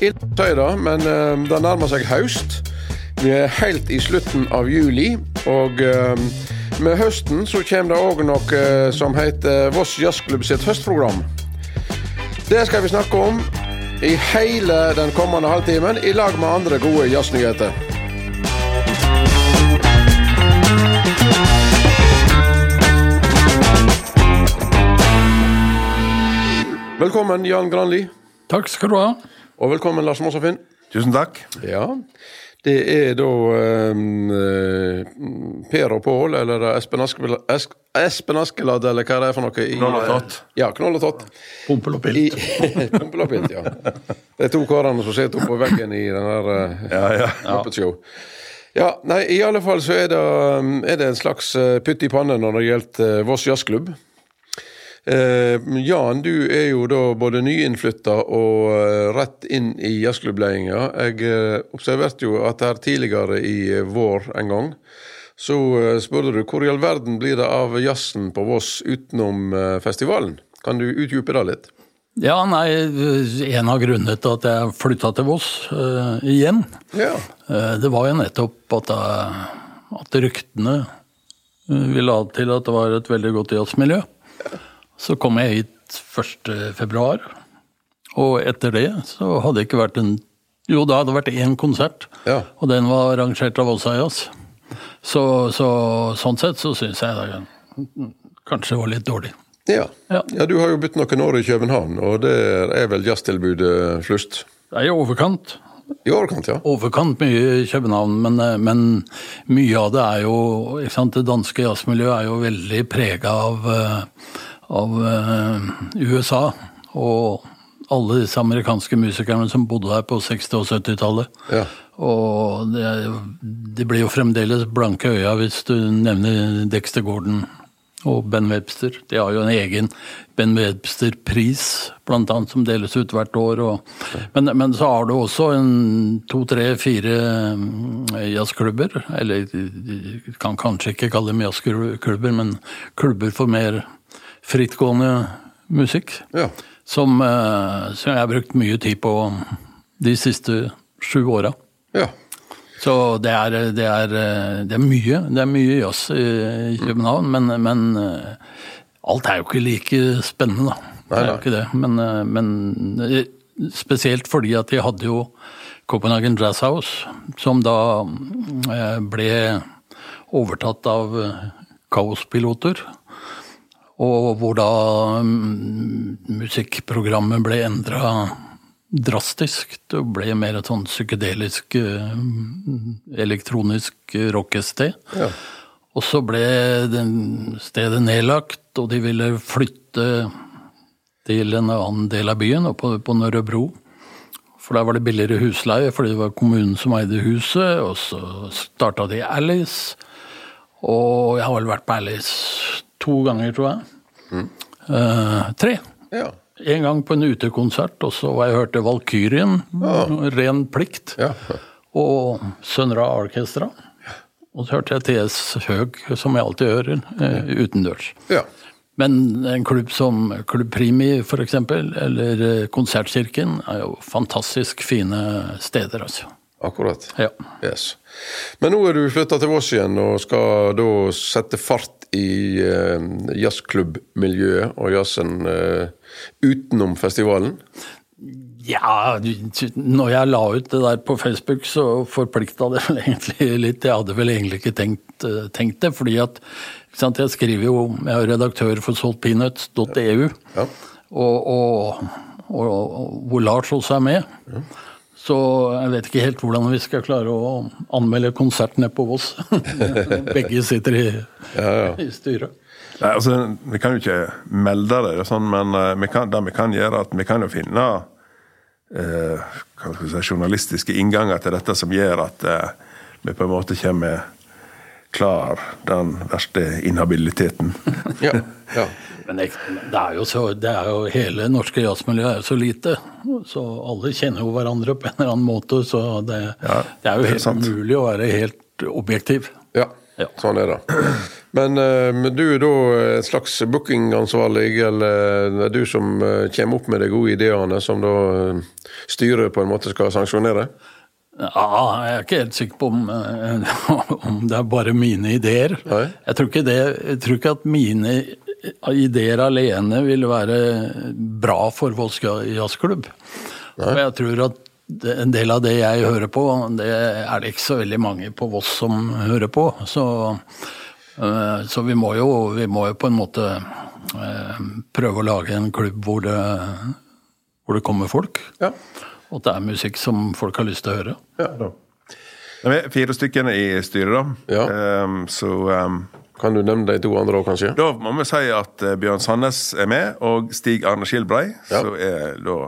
å men eh, det nærmer seg høst. Vi er helt i slutten av juli, og eh, med høsten så kommer det òg noe eh, som heter Voss Jazzklubb sitt høstprogram. Det skal vi snakke om i hele den kommende halvtimen, i lag med andre gode jazznyheter. Velkommen, Jan Granli. Takk skal du ha. Og velkommen, Lars Mosafinn. Tusen takk. Ja, det er da um, Per og Pål, eller Espen Askeladd, Esk, Espen Askeladd, eller hva det er for noe. i- Knoll og tott. Ja, Knoll og tott. Pompel og pilt. Pumpel og pilt, ja. De to karene som sitter oppå veggen i den her uh, Ja, ja. Muppet Show. Ja, nei, i alle fall så er det, er det en slags putt pytt i panne når det gjelder Voss jazzklubb. Eh, Jan, du er jo da både nyinnflytta og eh, rett inn i jazzklubbledelsen. Jeg eh, observerte jo at her tidligere i vår en gang, så spurte du hvor i all verden blir det av jazzen på Voss utenom festivalen? Kan du utdype det litt? Ja, nei, en av grunnene til at jeg flytta til Voss uh, igjen, Ja. uh, det var jo nettopp at, jeg, at ryktene uh, ville ha til at det var et veldig godt jazzmiljø. Så kom jeg hit 1. februar, og etter det så hadde det ikke vært en Jo, det hadde vært én konsert, Ja. og den var arrangert av Åsa Jazz. Så, så sånn sett så syns jeg det kanskje var litt dårlig. Ja. Ja. ja, du har jo bytt noen år i København, og der er vel jazztilbudet flust? Det er i overkant. I overkant, ja. overkant mye i København, men, men mye av det er jo ikke sant, Det danske jazzmiljøet er jo veldig prega av, eh, av eh, USA. Og alle disse amerikanske musikerne som bodde her på 60- og 70-tallet. Ja. Og det, de blir jo fremdeles blanke øya hvis du nevner Dexter Gordon og Ben Webster. De har jo en egen Ben Webster-pris, blant annet, som deles ut hvert år. Og, men, men så har du også en to, tre, fire mm, jazzklubber. Eller kan kanskje ikke kalle dem jazzklubber, men klubber for mer frittgående musikk. Ja. Som, eh, som jeg har brukt mye tid på de siste sju åra. ja. Så det er, det, er, det er mye. Det er mye jazz i København, men, men eh, alt er jo ikke like spennende, da. Det er jo ikke det. Men, eh, men eh, spesielt fordi at de hadde jo Copenhagen Jazz House, som da eh, ble overtatt av eh, kaospiloter. Og hvor da mm, musikkprogrammet ble endra drastisk. Det ble mer et sånn psykedelisk, eh, elektronisk rockested. Ja. Og så ble den stedet nedlagt, og de ville flytte til en annen del av byen, oppe på Nørrebro. For der var det billigere husleie, fordi det var kommunen som eide huset. Og så starta de Alice. Og jeg har vel vært på Alice to ganger, tror jeg. Eh, tre. Ja. En gang på en utekonsert, og så var jeg hørte Valkyrien. Ren plikt. Ja. Og Sønra Orkestra. Og så hørte jeg TS Høg, som jeg alltid hører, uh, utendørs. ja. Men en klubb som Klubb Primi f.eks., eller eh, Konsertkirken, er jo fantastisk fine steder, altså. Akkurat. Ja. Yes. Men nå er du flytta til Voss igjen og skal da sette fart i eh, jazzklubbmiljøet og jazzen eh, utenom festivalen. Ja, når jeg la ut det der på Facebook, så forplikta det vel egentlig litt. Jeg hadde vel egentlig ikke tenkt, eh, tenkt det, fordi at sant, jeg skriver jo Jeg er redaktør for saltpeanuts.eu, Ja. og, og, og, og hvor Lars også er med. Så jeg vet ikke helt hvordan vi skal klare å anmelde konsertene på Voss. Begge sitter i, i styret. Nei, altså, Vi kan jo ikke melde det, sånn, men uh, vi kan, det vi kan gjøre, at vi kan jo finne uh, hva skal vi si, journalistiske innganger til dette som gjør at uh, vi på en måte kommer klar den verste inhabiliteten. Ja. ja. Men det, er jo så, det er jo hele norske jazzmiljøet er jo så lite. Så alle kjenner jo hverandre på en eller annen måte. Så det, Ja, det er jo helt er umulig å være helt objektiv. ja. Ja. Sånn er det. Men eh, men du er da en slags bookingansvarlig, eller det er du som eh, kommer opp med de gode ideene, som da eh, styret på en måte skal sanksjonere? Ja, jeg er ikke helt sikker på om, eh, om det er bare mine ideer. Jeg tror, ikke det, jeg tror ikke at mine ideer alene vil være bra for Voss jazzklubb. Og jeg tror at en del av det jeg hører på, det er det ikke så veldig mange på Voss som hører på. Så, eh, så vi, må jo, vi må jo på en måte eh, prøve å lage en klubb hvor det, hvor det kommer folk. Ja. Og at det er musikk som folk har lyst til å høre. ja da. Vi er fire stykker i styret, da. Ja. Um, så um, Kan du nevne de to andre òg, kanskje? da må vi si at eh, Bjørn Sandnes er med, og Stig Arne Skilbrei. Ja. Så er da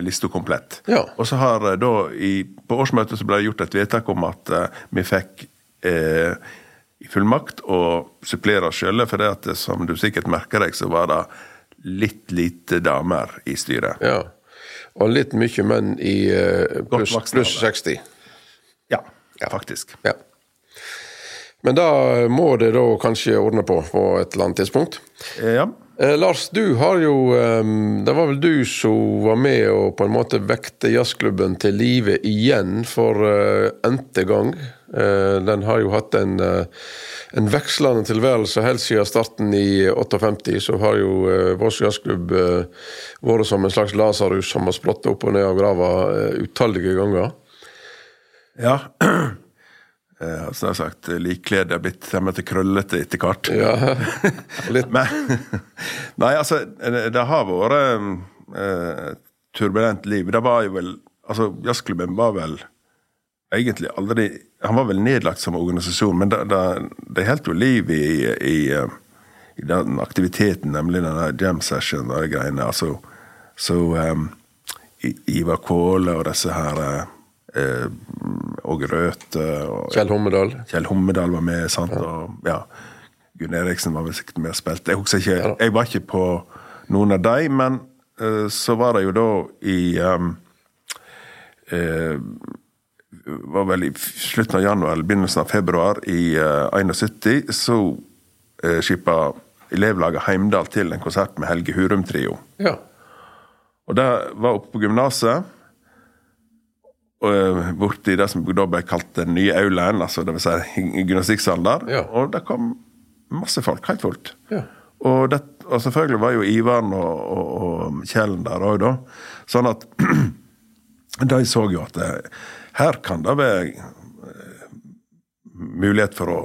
lista komplett. Ja. Og så har eh, da i, På årsmøtet så ble det gjort et vedtak om at uh, vi fikk eh, i fullmakt å supplere oss sjøle, for det at som du sikkert merker deg, så var det litt lite damer i styret. Ja. Og litt mye menn i eh, pluss alder. 60. Ja, faktisk. Ja. Men da må det da kanskje ordne på på et eller annet tidspunkt. Eh, ja. Eh, Lars, du har jo um, Det var vel du som var med og på en måte vekte jazzklubben til live igjen for uh, n-te gang. Uh, den har jo hatt en, uh, en vekslende tilværelse helt siden starten i 58. Så har jo uh, Voss jazzklubb vært som en slags Lasarus som har splottet opp og ned av grava utallige ganger. Ja. Eh, Som jeg har sagt, likkledet er blitt til krøllete etter hvert. Ja, litt Men, nei, altså, det, det har vært eh, turbulent liv. Det var jo vel Altså, jazzklubben var vel egentlig aldri Han var vel nedlagt som organisasjon, men det, det, det holdt jo liv i, i, eh, i den aktiviteten, nemlig denne jam session og de greiene. Altså, så um, Ivar Kvåle og disse her eh, Åge Røthe Kjell Hommedal. Kjell Hommedal var med, sant? og ja, Gunn Eriksen var vel sikkert med og spilte. Jeg Ja jeg var ikke på noen av de, men eh, så var det jo da i um, eh, var vel i slutten av januar eller begynnelsen av februar i uh, 71, så uh, skippa elevlaget Heimdal til en konsert med Helge Hurum Trio. Ja. Og det var oppe på gymnaset. Eh, Borti det som da ble kalt den nye aulaen, altså det vil si gymnastikksalen der. Ja. Og det kom masse folk, helt fullt. Ja. Og, det, og selvfølgelig var jo Ivan og, og, og Kjellen der òg, da. Sånn at de så jo at det, her kan det være eh, mulighet for å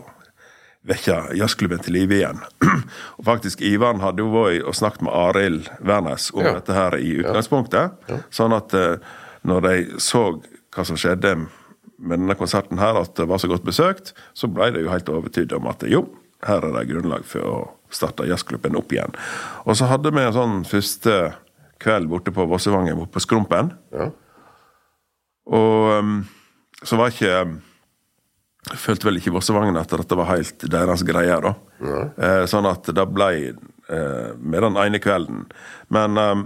vekke jazzklubben til live igjen. og faktisk Ivan hadde jo vært og snakket med Arild Wærnes om Ja. dette her i utgangspunktet. Sånn at eh, når de så hva som skjedde med denne konserten her, at det var så godt besøkt, så ble det jo helt overtydd om at jo, her er det grunnlag for å starte jazzklubben opp igjen. Og så hadde vi en sånn første kveld borte på Vossevangen, borte på Skrumpen. Ja. Og um, så var ikke um, følte vel ikke Vossevangen at dette var helt deres greie. da. Ja. sånn at det ble eh, med den ene kvelden. Men um,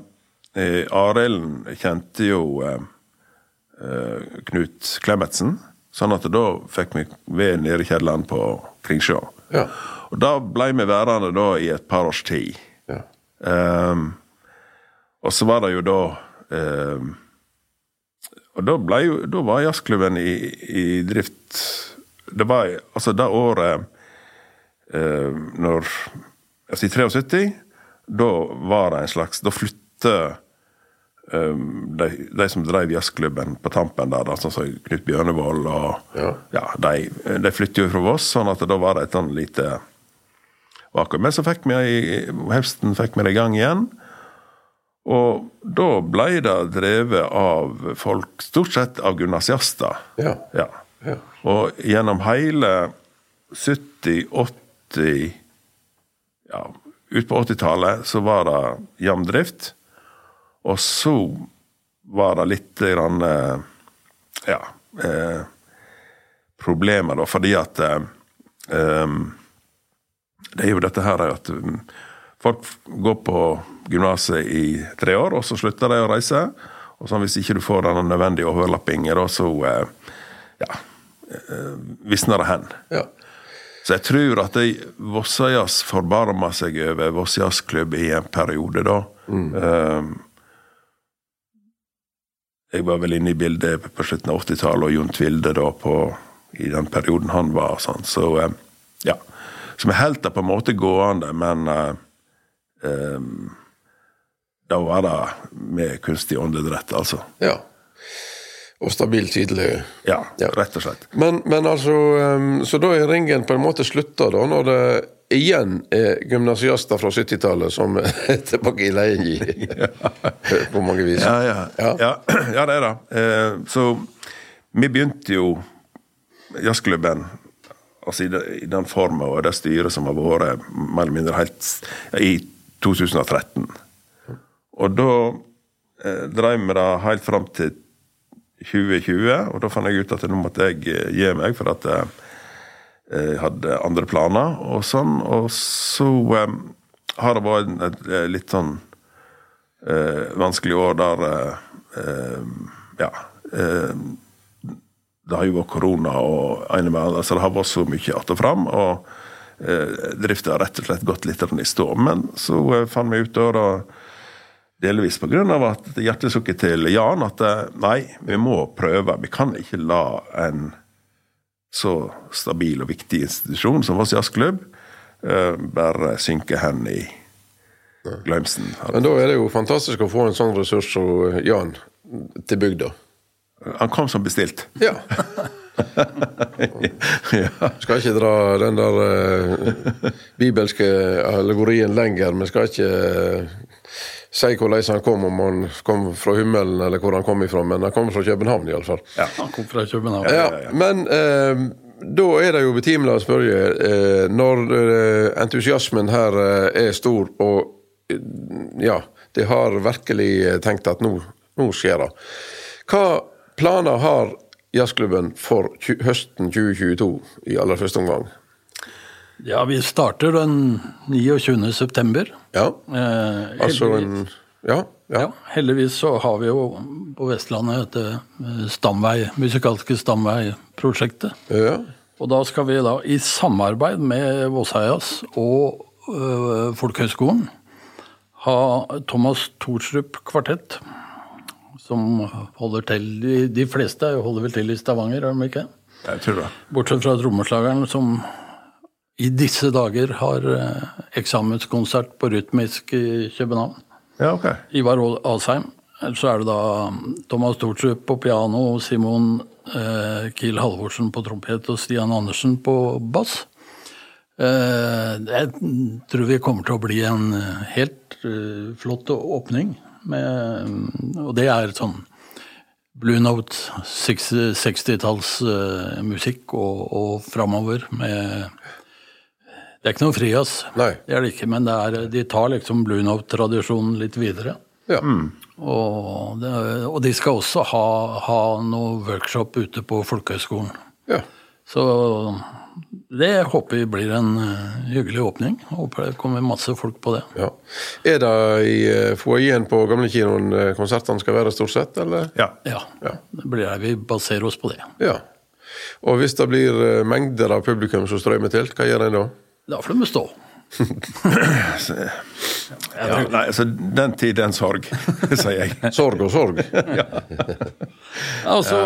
eh, Arild kjente jo eh, eh, Knut Klemetsen, sånn at da fikk vi ved nede i kjelleren på Kringsjå. Ja. Og da ble vi værende da i et par års tid. Ja. Um, og så var det jo da um, Og da, ble jo, da var jazzklubben i, i drift Det var altså det året um, når Altså i 73, da var det en slags Da flytta de, de som drev jazzklubben på tampen der, sånn som Knut Bjørnevold og Ja. de, de flyttet jo fra Voss, sånn at da var det et sånn lite vakuum. Men så fikk vi høsten fikk vi det i gang igjen. Og da ble det drevet av folk, stort sett av gymnasiaster. Ja. Ja. Ja. Og gjennom hele 70-, 80 Ja, ut på 80-tallet så var det jevn drift. Og så var det litt grann eh, Ja eh, Problemer, da, fordi at eh, eh, Det er jo dette her at um, folk går på gymnaset i tre år, og så slutter de å reise. Og sånn, hvis ikke du får den nødvendige overlappingen, da, så eh, ja, eh, visner det hen. Ja. Så jeg tror at Vossajazz forbarma seg over Voss Jazzklubb i en periode, da. Mm. Jeg var vel inne i bildet på slutten av 80-tallet, og Jon Tvilde da på, i den perioden han var. Sånn. Så um, ja. Så vi holdt det på en måte gående, men uh, um, da var det med kunstig åndedrett, altså. Ja. Og stabil tydelig. Ja, ja, rett og slett. Men, men, altså, Så da er ringen på en måte slutta, da, når det igjen er gymnasiaster fra 70-tallet som er tilbake i leie på mange vis? Ja, ja. ja. ja det er det. Eh, så vi begynte jo jazzklubben altså i, den forma og det styret som har vært mer eller mindre helt i 2013. Og da eh, dreiv vi det helt fram til 2020, og da fant jeg ut at nå måtte jeg eh, gi meg, for at jeg eh, hadde andre planer og sånn. Og så eh, har det vært et, et litt sånn eh, vanskelig år der eh, Ja. Eh, det har jo vært korona og ene med andre, så det har vært så mye att og fram. og Drifta har rett og slett gått litt i stå. Men så fant vi ut da Delvis pga. hjertesukket til Jan at eh, nei, vi må prøve. Vi kan ikke la en så stabil og viktig institusjon som Voss Jazzklubb eh, bare synke hen i glemsen. Men da er det jo fantastisk å få en sånn ressurs som Jan til bygda. Han kom som bestilt. Ja. ja. Skal ikke dra den der uh, bibelske allegorien lenger. Vi skal ikke si hvordan han kom, om han kom fra himmelen eller hvor han kom ifra, men han kom fra København iallfall. Ja, han kom fra København. Ja, men eh, da er det jo betimelig å spørre, eh, når eh, entusiasmen her eh, er stor, og eh, ja, de har virkelig tenkt at nå, nå skjer det. Hva planer har jazzklubben for høsten 2022 i aller første omgang? Ja, vi starter den 29. september. Ja, eh, altså en ja, ja. ja, Heldigvis så har vi jo på Vestlandet dette eh, stamvei, musikalske stamveiprosjektet. Ja. Og da skal vi da i samarbeid med Våsheias og øh, Folkehøgskolen ha Thomas Thorsrup kvartett. Som holder til De fleste holder vel til i Stavanger, er de ikke? Jeg tror det. Bortsett fra trommeslageren som i disse dager har eh, eksamenskonsert på Rytmisk i København. Ja, ok. Ivar Asheim. Så er det da um, Thomas Stortrup på piano, Simon eh, Kiel Halvorsen på trompet og Stian Andersen på bass. Eh, jeg tror vi kommer til å bli en eh, helt eh, flott åpning. Med, um, og det er sånn Blue Note 60-tallsmusikk 60 og, og framover med det er ikke noe frijazz, det er det ikke, men det er, de tar liksom Blue Note-tradisjonen litt videre. Ja. Mm. Og, det, og, de skal også ha, ha noe workshop ute på folkehøgskolen. Ja. Så det håper vi blir en uh, hyggelig åpning. Håper det kommer masse folk på det. Ja. Er det i uh, foajeen på gamlekinoen uh, konsertene skal være, stort sett? eller? Ja. ja. ja. Det blir det. Vi baserer oss på det. Ja. Og hvis det blir mengder av publikum som strømmer til, hva gjør en da? Da får de stå. ja, nei, altså, den tid, den sorg, sier jeg. sorg og sorg. ja. altså,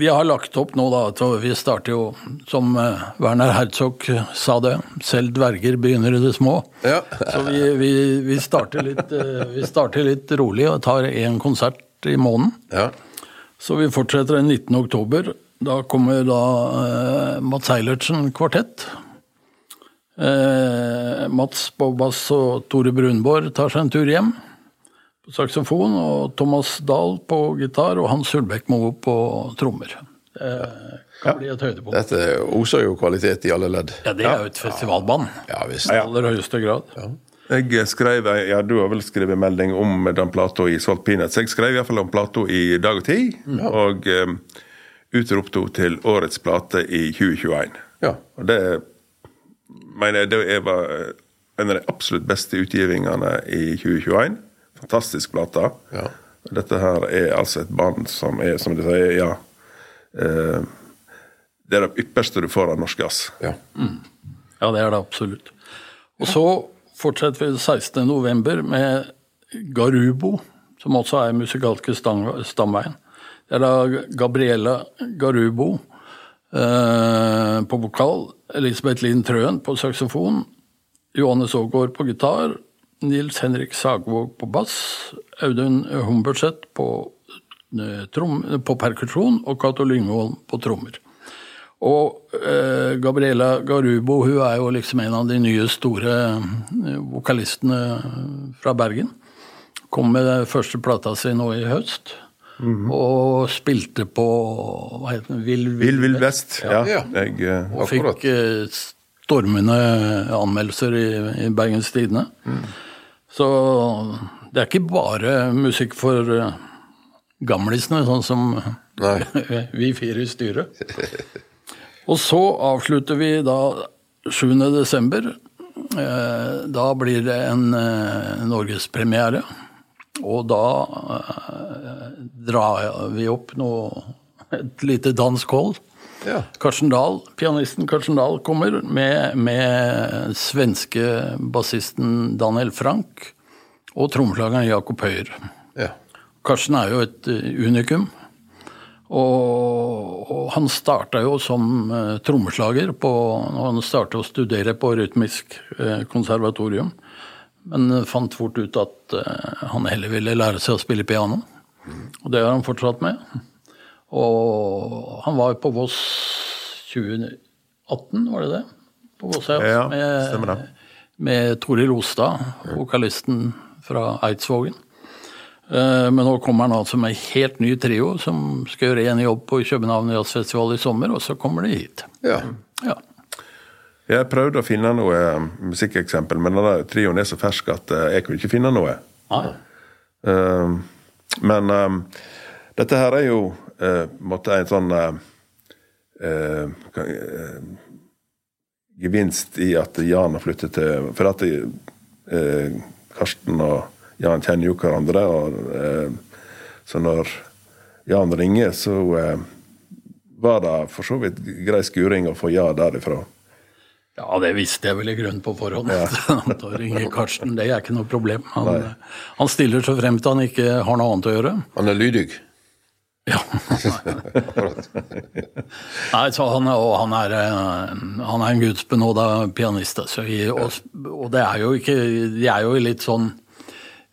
vi har lagt opp nå, da. Så vi starter jo, som eh, Werner Herzog sa det, selv dverger begynner i det små. Ja. så vi, vi, vi, starter litt, eh, vi, starter litt, rolig og tar én konsert i måneden. Ja. Så vi fortsetter den 19. oktober. Da kommer da eh, Mats Eilertsen kvartett Eh, Mats på bass og Tore Brunborg tar seg en tur hjem på saksofon. Og Thomas Dahl på gitar og Hans Hulbekk Moe på trommer. Det kan bli et høydepunkt. Dette oser jo kvalitet i alle ledd. Ja, det er jo et festivalband. Ja, visst. I aller høyeste grad. Ja. Jeg skrev, ja, Du har vel skrevet melding om den plata i Salt Peanuts. Jeg skrev iallfall om plata i Dag og Tid, ja. og um, utropte henne til årets plate i 2021. Ja. Og det mener jeg det var eh, en av de absolutt beste utgivningene i 2021. Fantastisk plate. Ja. Dette her er altså et band som er, som de sier, ja eh, Det er det ypperste du får av norsk gass. Ja. Mm. Ja, det er det absolutt. Og så fortsetter vi 16. november med Garubo, som også er musikalske stamveien. Det er da Gabriella Garubo eh, på vokal, Elisabeth Linn Trøen på saksofon, Johannes Aagaard på gitar, Nils Henrik Sagvåg på bass, Audun Humberseth på, eh, på perkusjon og Cato Lyngholm på trommer. Og eh, Gabriela Garubo hun er jo liksom en av de nye store eh, vokalistene fra Bergen. Kom med første plata si nå i høst. Mm -hmm. Og spilte på hva heter det, Vill Vill, Vill Vest. Ja. ja. Jeg, uh, og fikk uh, stormende anmeldelser i, i Bergens Tidende. Mm. Så det er ikke bare musikk for uh, gamlisene, sånn som vi fire i styret. Og så avslutter vi da 7. desember. Da blir det en norgespremiere. Og da eh, drar vi opp noe, et lite dansk hold. Ja. Karsten Dahl, Pianisten Karsten Dahl kommer med, med svenske bassisten Daniel Frank og trommeslageren Jakob Høyer. Ja. Karsten er jo et unikum. Og, og han starta jo som uh, trommeslager på, når han starta å studere på rytmisk uh, konservatorium. Men fant fort ut at uh, han heller ville lære seg å spille piano. Og det har han fortsatt med. Og han var på Voss 2018, var det det? På Voss, ja. ja med, med Toril Ostad, vokalisten fra Eidsvågen. Eh, men nå kommer han altså med en helt ny trio som skal gjøre en jobb på København Jazzfestival i sommer, og så kommer de hit. Ja. ja. Jeg prøvde å finne noe eh, musikkeksempel, men denne trioen er så fersk at eh, jeg kunne ikke finne noe. Ah. Uh, men uh, dette her er jo måtte en sånn gevinst i at Jan har flyttet til For at Karsten og Jan kjenner jo hverandre. og eh, Så når Jan ringer, så eh, var det for så vidt grei skuring å få ja derifra. Ja, det visste jeg vel i grunnen på forhånd. Ja. da ringer Karsten, det er ikke noe problem. Han, han stiller så frem til han ikke har noe annet å gjøre. Han er lydig? Ja. Nei, så han, og han er, eh, han er en gudsbenåda pianist. Altså, og, og, det er jo ikke De er jo litt sånn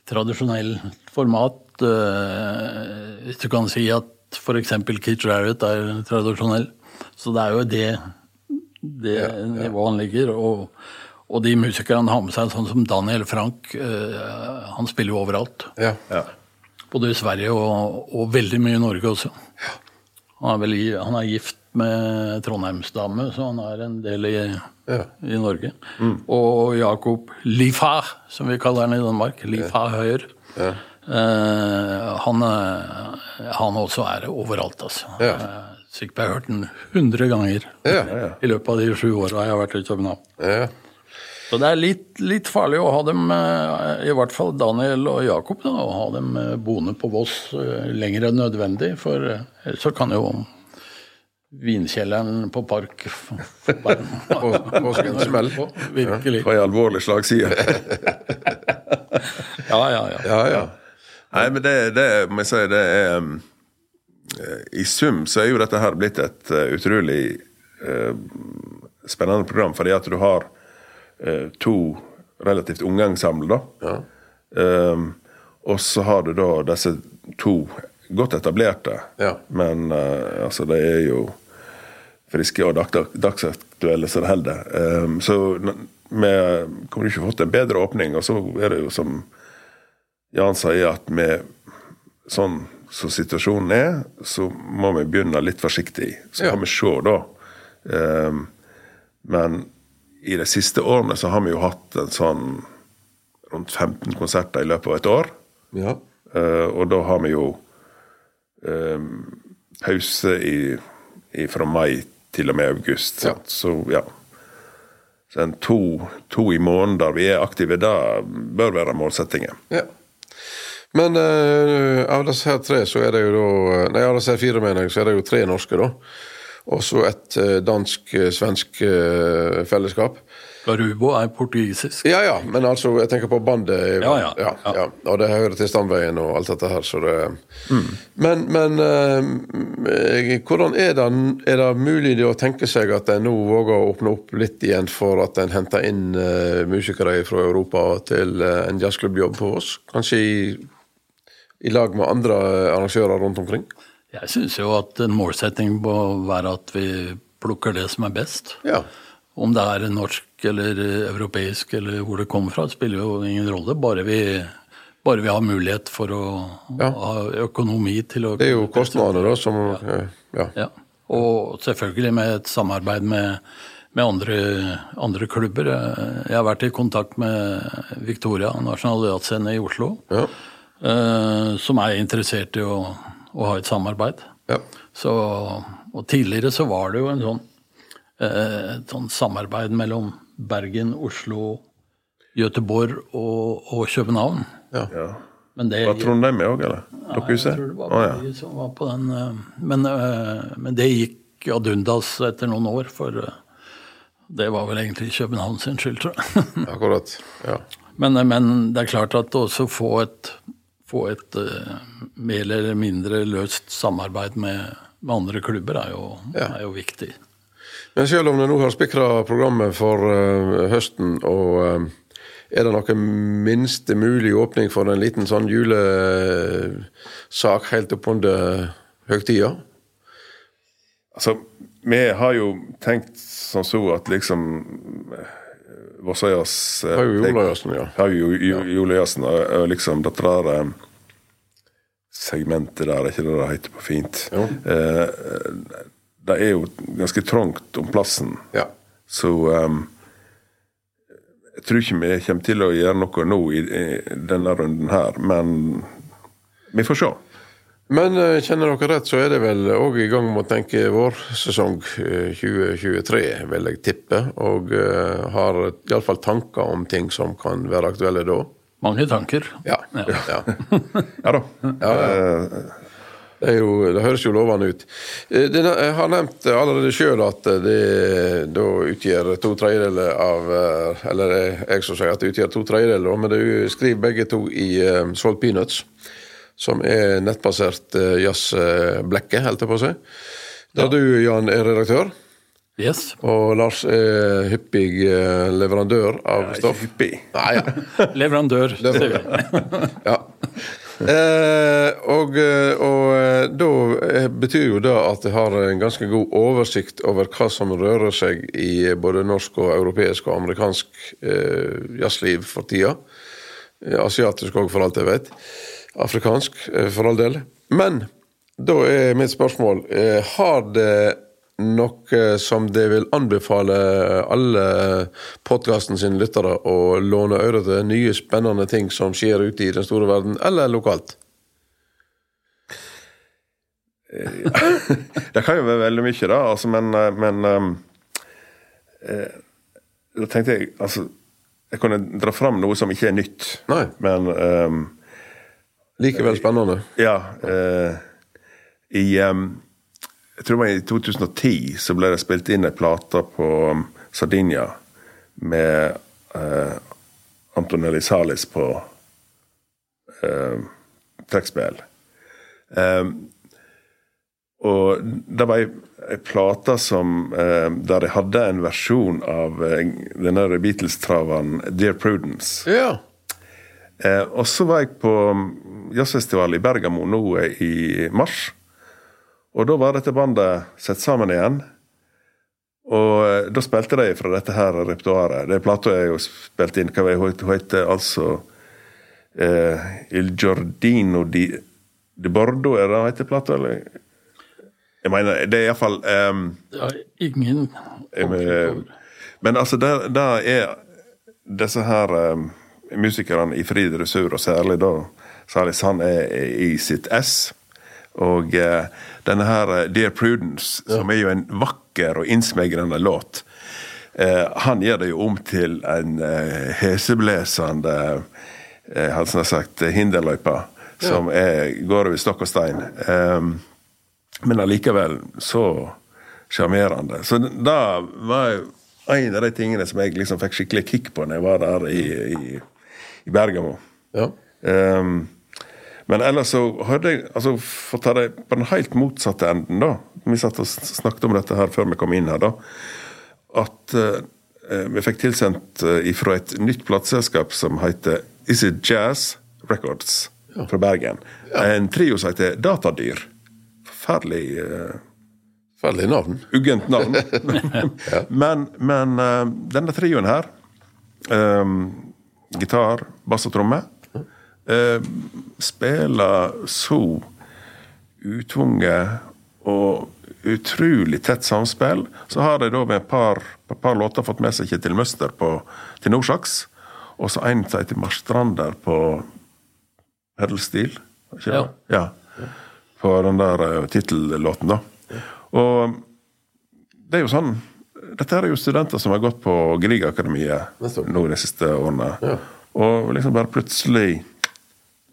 tradisjonell format. Eh, hvis du kan si at f.eks. Keith Jarrett er tradisjonell. Så det er jo det, det ja, ja. nivået han ligger. Og, og de musikere han har med seg, sånn som Daniel Frank, uh, han spiller jo overalt. Ja, Både i Sverige og, og, veldig mye i Norge også. Han er, vel, han er gift med Trondheimsdame, så han er en del i, ja. i Norge. Mm. Og Jakob Lifa, som vi kaller han i Danmark. Lifa Høyer. Ja. Eh, han, han, også er overalt, altså. Ja. Sikkert jeg har hørt den 100 ganger i løpet av de sju åra jeg har vært i København. Ja. Så det er litt, litt, farlig å ha dem, eh, i hvert fall Daniel og Jakob, da, å ha dem eh, boende på Voss eh, lenger enn nødvendig. For så kan jo vinkjelleren på Park Påsken smell. Virkelig. På ei alvorlig slagside. ja, ja, ja, ja, ja. Nei, men det, det må jeg si, det er um, I sum så er jo dette her blitt et uh, utrolig uh, spennende program, fordi at du har to relativt unge ensemble, da. Ja. Um, og så har du da disse to godt etablerte, ja. men altså det er jo friske og dagsaktuelle som det holder. Um, så vi kommer ikke fått en bedre åpning. Og så er det jo som Jan sier, at med sånn som situasjonen er, så må vi begynne litt forsiktig. Så ja. får vi se, da. Um, men i de siste årene så har vi jo hatt en sånn rundt 15 konserter i løpet av et år. Ja. Uh, og da har vi jo um, pause i, i, fra mai til og med august. Ja. Så ja. Så to, to, i måneden der vi er aktive, det bør være målsettingen. Ja. Men uh, av disse her tre, så er det jo da Nei, av disse fire, mener jeg, så er det jo tre norske, da. og så et dansk-svensk fellesskap. Garubo er portugisisk. Ja ja, men altså, jeg tenker på bandet. Ja, ja, ja, ja. Og det hører til Stamveien og alt dette her, så det mm. Men, men uh, hvordan er det, er det mulig å tenke seg at en nå våger å åpne opp litt igjen for at en henter inn uh, musikere fra Europa til uh, en jazzklubbjobb på oss? Kanskje i, i lag med andre arrangører rundt omkring? Jeg syns jo at en målsetting må være at vi plukker det som er best. Ja. Om det er norsk eller europeisk eller hvor det kommer fra, spiller jo ingen rolle. Bare vi, bare vi har mulighet for å ja. ha økonomi til å Det er jo kostnader, da, som ja. ja. ja. Og selvfølgelig med et samarbeid med, med andre, andre, klubber. Jeg har vært i kontakt med Victoria, Nasjonal Jazzscene i Oslo, ja. Uh, som er interessert i å, å ha et samarbeid. Ja. Så, og tidligere så var det jo en sånn Eh, et sånn samarbeid mellom Bergen, Oslo, Gøteborg og, og København. Ja. ja. Men det, var Trondheim med òg, eller? Dokkerhuset? Ja, jeg tror det var oh, ja. som var på den. Eh, men, eh, men, det gikk ad undas etter noen år, for det var vel egentlig København sin skyld, tror jeg. Akkurat, ja. Men, men, det er klart at også få et, få et mer eller mindre løst samarbeid med, med andre klubber er jo, ja. er jo viktig. Men selv om du nå har spikra programmet for uh, høsten, og uh, er det noen minste mulig åpning for en liten sånn julesak helt oppunder høgtida? Altså, vi har jo tenkt som så at liksom Vossøyas eh, Har jo julejazzen, ja. Jo julejazzen, og liksom dette der segmentet der, er ikke det det heter på fint? Jo. Eh, det er jo ganske trangt om plassen. Ja. Så um, jeg tror ikke vi kommer til å gjøre noe nå i, i denne runden her, men vi får se. Men uh, kjenner dere rett, så er det vel òg i gang med å tenke vårsesong 2023, uh, vil jeg tippe. Og uh, har iallfall tanker om ting som kan være aktuelle da. Mange tanker. Ja. Ja, ja. ja da. Ja, ja. Det, jo, det, høres jo lovende ut. Eh, jeg har nevnt allerede sjøl at det da utgjør to tredjedeler av eh, Eller jeg som sier at det utgjør to tredjedeler, men det skriver begge to i uh, Salt Peanuts, som er nettbasert jazzblekke, holdt jeg på å si. Der ja. du, Jan, er redaktør. Yes. Og Lars er hyppig leverandør av stoff. Hyppig. Nei, ja. leverandør, sier vi. ja. Eh, og, eh, og eh, da eh, betyr jo det at jeg har en ganske god oversikt over hva som rører seg i både norsk og europeisk og amerikansk eh, jazzliv for tida. Asiatisk òg, for alt jeg vet. Afrikansk, for all del. Men da er mitt spørsmål Har det noe som det vil anbefale alle podkasten sine lyttere å låne øre til nye, spennende ting som skjer ute i den store verden, eller lokalt? det kan jo være veldig mye, da. Altså, men, men um, eh, da tenkte jeg altså Jeg kunne dra fram noe som ikke er nytt, Nei. men um, Likevel spennende. Ja. Eh, I um, jeg tror det var I 2010 så ble det spilt inn ei plate på Sardinia med eh, Antonelli Salis på eh, trekkspill. Eh, og det var ei, ei plate som eh, der de hadde en versjon av eh, denne Beatles-traveren Dear Prudence. Ja. Eh, og så var jeg på jazzfestival i Bergamo nå i mars. Og da var dette bandet satt sammen igjen. Og eh, da spilte de fra dette her repertoaret. Det er plata jeg jo spilte inn. Hva hun heter altså eh, Il Giordino di, di Bordo, er det det heter plata? Eller? Jeg mener, det er iallfall um, Ja, ingen men, men altså, det er disse her um, musikerne i fri dressur, og særlig da Salis, han er i sitt ess. Og uh, denne her uh, Dear Prudence, ja. som er jo en vakker og innsmegrende låt, uh, han gjør det jo om til en uh, heseblesende uh, hadde snart sagt, hinderløype som er, går over stokk og stein. Um, men allikevel så sjarmerende. Så det var en av de tingene som jeg liksom fikk skikkelig kick på når jeg var der i, i, i Bergamo. Ja. Um, men ellers så hørte jeg altså For å ta det på den helt motsatte enden, da. Vi satt og snakket om dette her før vi kom inn her, da. At uh, vi fikk tilsendt uh, fra et nytt plateselskap som heter Is It Jazz Records ja. fra Bergen. Ja. En trio som heter Datadyr. Forferdelig uh, Forferdelig navn. Uggent navn. ja. Men, men uh, denne trioen her um, Gitar, bass og tromme. Uh, spiller så utvunget og utrolig tett samspill. Så har de da med et par, par låter fått med seg Kjetil Møster på Norsaks Og så en som heter Marstrander på Pedalstil. Ja. ja. På den der uh, tittellåten, da. Og det er jo sånn Dette er jo studenter som har gått på Griegakademiet nå de siste årene. Ja. Og liksom bare plutselig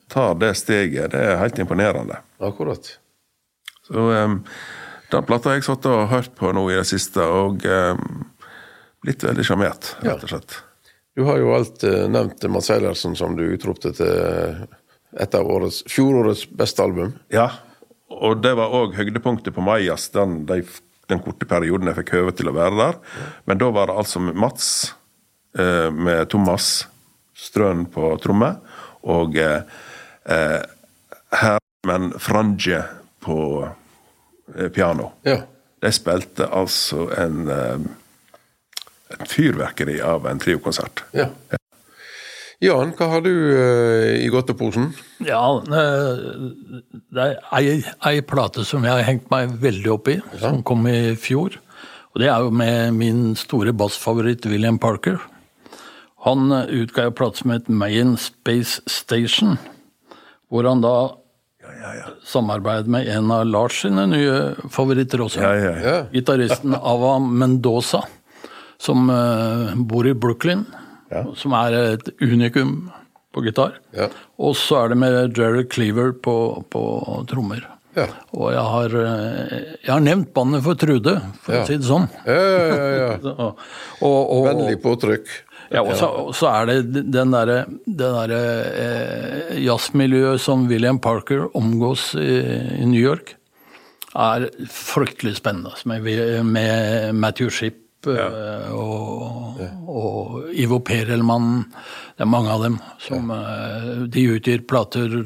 tar det steget. Det er helt imponerende. Akkurat. Så um, den plata har jeg satt og hørt på nå i det siste, og um, blitt veldig sjarmert, rett og slett. Ja. Du har jo alt uh, nevnt Mads Eilertsen som du utropte til et av årets, fjorårets beste album. Ja, og det var òg høydepunktet på Majas, den, de, den, korte perioden jeg fikk høve til å være der. Men da var det altså Mats uh, med Thomas Strøn på tromme, og eh, eh Herman Frange på eh, piano. Ja. De spilte altså en, eh, en fyrverkeri av en triokonsert. Ja. Jan, hva har du uh, i godteposen? Ja, det er ei, ei, plate som jeg har hengt meg veldig opp i, ja. som kom i fjor. Og det er jo med min store bassfavoritt William Parker. Han eh, utga en plate som het Mayen Space Station, hvor han da ja, ja, ja. samarbeidet med en av Lars sine nye favoritter også. Gitaristen Ava Mendoza, som uh, bor i Brooklyn ja. som er et unikum på gitar. Ja. Og så er det med Jerry Cleaver på, på trommer. Ja. Og jeg har, eh, jeg har, nevnt bandet for Trude, for å si det sånn. Ja, og, og, Vennlig påtrykk. Ja, og så, er det den derre der, eh, jazzmiljøet som William Parker omgås i, i, New York, er fryktelig spennende. Med, med Matthew Shipp ja. Eh, og, og, Ivo Perelmann. Det er mange av dem. som ja. Eh, de utgir plater,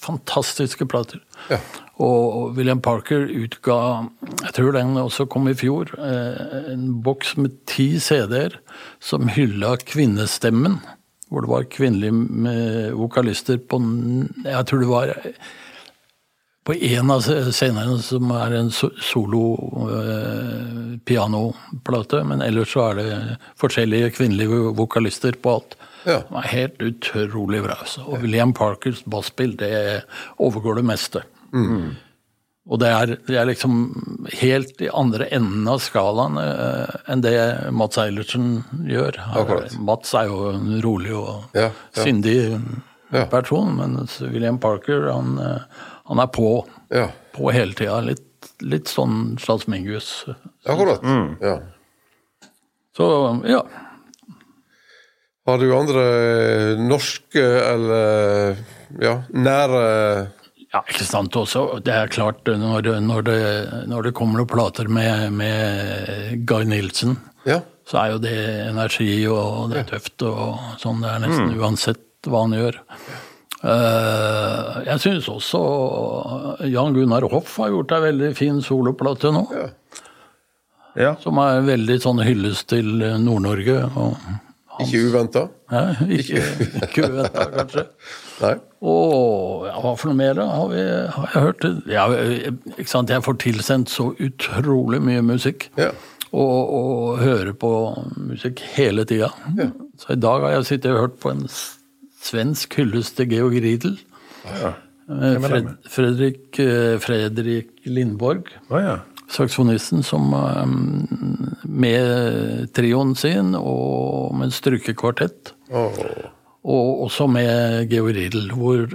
fantastiske plater. Ja. Og William Parker utga, jeg tror den også kom i fjor, eh, en boks med ti CD-er som hylla kvinnestemmen. Hvor det var kvinnelige vokalister på Jeg tror det var på en av scenene som er en solo eh, pianoplate, men ellers så er det forskjellige kvinnelige vokalister på alt. Ja. Det var helt utrolig bra. Altså. Og William Parkers basspill, det overgår det meste. Mm. Og det er, det er, liksom helt i andre enden av skalaen eh, enn det Mats Eilertsen gjør. Her, Mats er jo en rolig og ja, ja. sindig person, mens William Parker han eh, han er på, ja. på hele tida. Litt, litt sånn statsmingus. Akkurat. Mm. Ja. Så ja. Har du andre norske eller ja, nære ja, ikke sant. Også, det er klart, når, når, det, når det, kommer noen plater med, med Guy Nilsen, ja. så er jo det energi, og det er tøft og sånn. Det er nesten mm. uansett hva han gjør. Eh, jeg syns også Jan Gunnar Hoff har gjort ei veldig fin soloplate nå. Ja. Ja. Som er veldig sånn hyllest til Nord-Norge. Ikke uventa? ikke, ikke uventa, kanskje. Nei. Og ja, hva for noe mer da? har, vi, har jeg hørt? Ja, ikke sant? Jeg får tilsendt så utrolig mye musikk. Ja. Og, og hører på musikk hele tida. Ja. Så i dag har jeg sittet og hørt på en svensk hyllest til Georg Riedel. Ja. Eh, Fred, Fredrik, eh, Fredrik, Lindborg. Ja, ja. Saksofonisten som eh, med trioen sin og med en strykekvartett. Oh. Og også med Georg Riedel, hvor,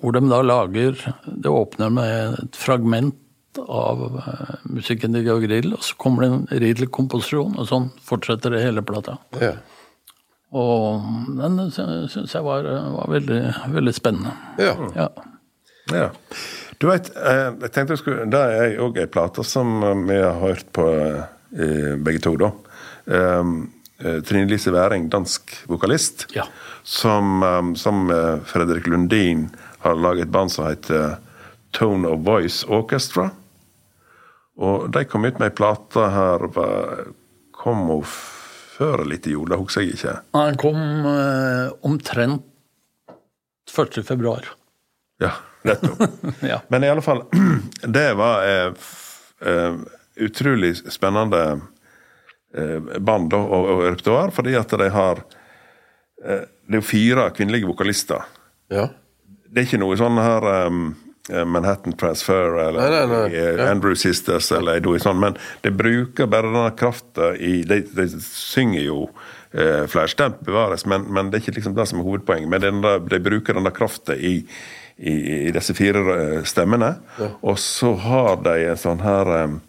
hvor, de da lager Det åpner med et fragment av uh, musikken til Georg Riedel, og så kommer det en Riedel-komposisjon, og sånn fortsetter det hele plata. Yeah. Og den syns jeg var, var veldig, veldig, spennende. Ja. ja. ja. Du vet, jeg tenkte jeg skulle, Det er òg ei plate som vi har hørt på begge to, da. Trine Lise Væring, dansk vokalist, ja. som, som Fredrik Lundin har laget et band som heter Tone of Voice Orchestra. Og de kom ut med ei plate her Kom hun før eller etter jul? Det husker jeg ikke. Den kom eh, omtrent 1. februar. Ja, nettopp. ja. Men i alle fall, det var eh, eh, utrolig spennende eh, band og, og repertoar, fordi at de har eh, Det er jo fire kvinnelige vokalister. Ja. Det er ikke noe sånn her um, Manhattan Transfer eller nei, nei, nei. Ja. Andrew Sisters eller noe sånt, men de bruker bare denne krafta i De, de synger jo eh, flerstemt, bevares, men, men, det er ikke liksom det som er hovedpoenget. Men denne, de bruker denne krafta i, i, i, disse fire stemmene, ja. og så har de en sånn her um,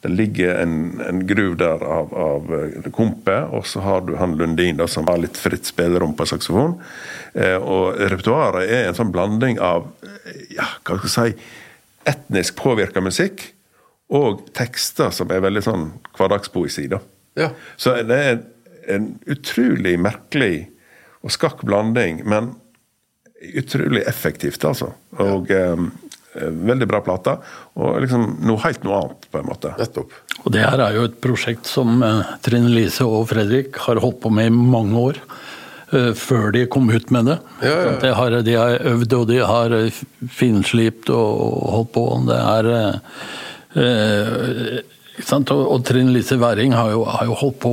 det ligger en, en gruv der av, av eh, Kompe, og så har du han Lundin da, som har litt fritt spillerom på saksofon. Eh, og repertoaret er en sånn blanding av eh, ja, hva skal jeg si, etnisk påvirka musikk og tekster som er veldig sånn hverdagspoesi. da. Ja. Så det er en utrolig merkelig og skakk blanding, men utrolig effektivt, altså. Og ja. um, Eh, veldig bra plate, og liksom noe helt noe annet, på en måte. Nettopp. Og det her er jo et prosjekt som uh, Trine Lise og Fredrik har holdt på med i mange år. Uh, før de kom ut med det. Ja, ja. De, har, de, har, øvd og de har finslipt og holdt på. Det er uh, og, og Trine Lise Væring har har jo holdt på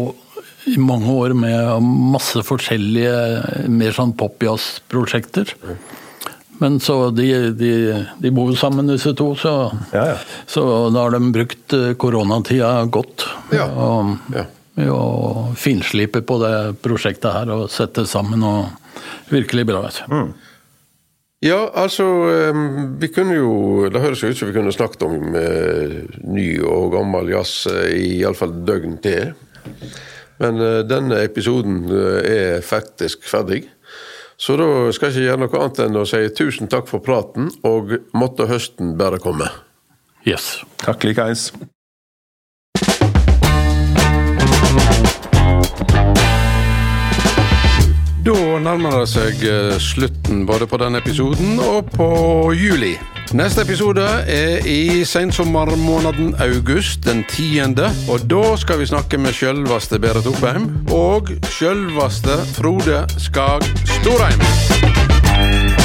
i mange år med masse forskjellige mer sånn popjazz-prosjekter. Men så de, de, de bor jo sammen, disse to, så, ja, ja. så da har de brukt eh, koronatida godt. Ja. Og, og finslipe på det prosjektet her og sette sammen og virkelig bra. Mm. Ja, altså Vi kunne jo Det høres jo ut som vi kunne snakket om eh, ny og gammel jazz eh, i iallfall døgn til. Men eh, denne episoden eh, er faktisk ferdig. Så da skal jeg ikke gjøre noe annet enn å si tusen takk for praten, og måtte høsten bare komme. Yes. Takk likeens. Da nærmer det seg eh, slutten både på denne episoden og på juli. Neste episode er i sensommermåneden august, den tiende. Og da skal vi snakke med sjølvaste Berit Oppheim og sjølvaste Frode Skag Storheim.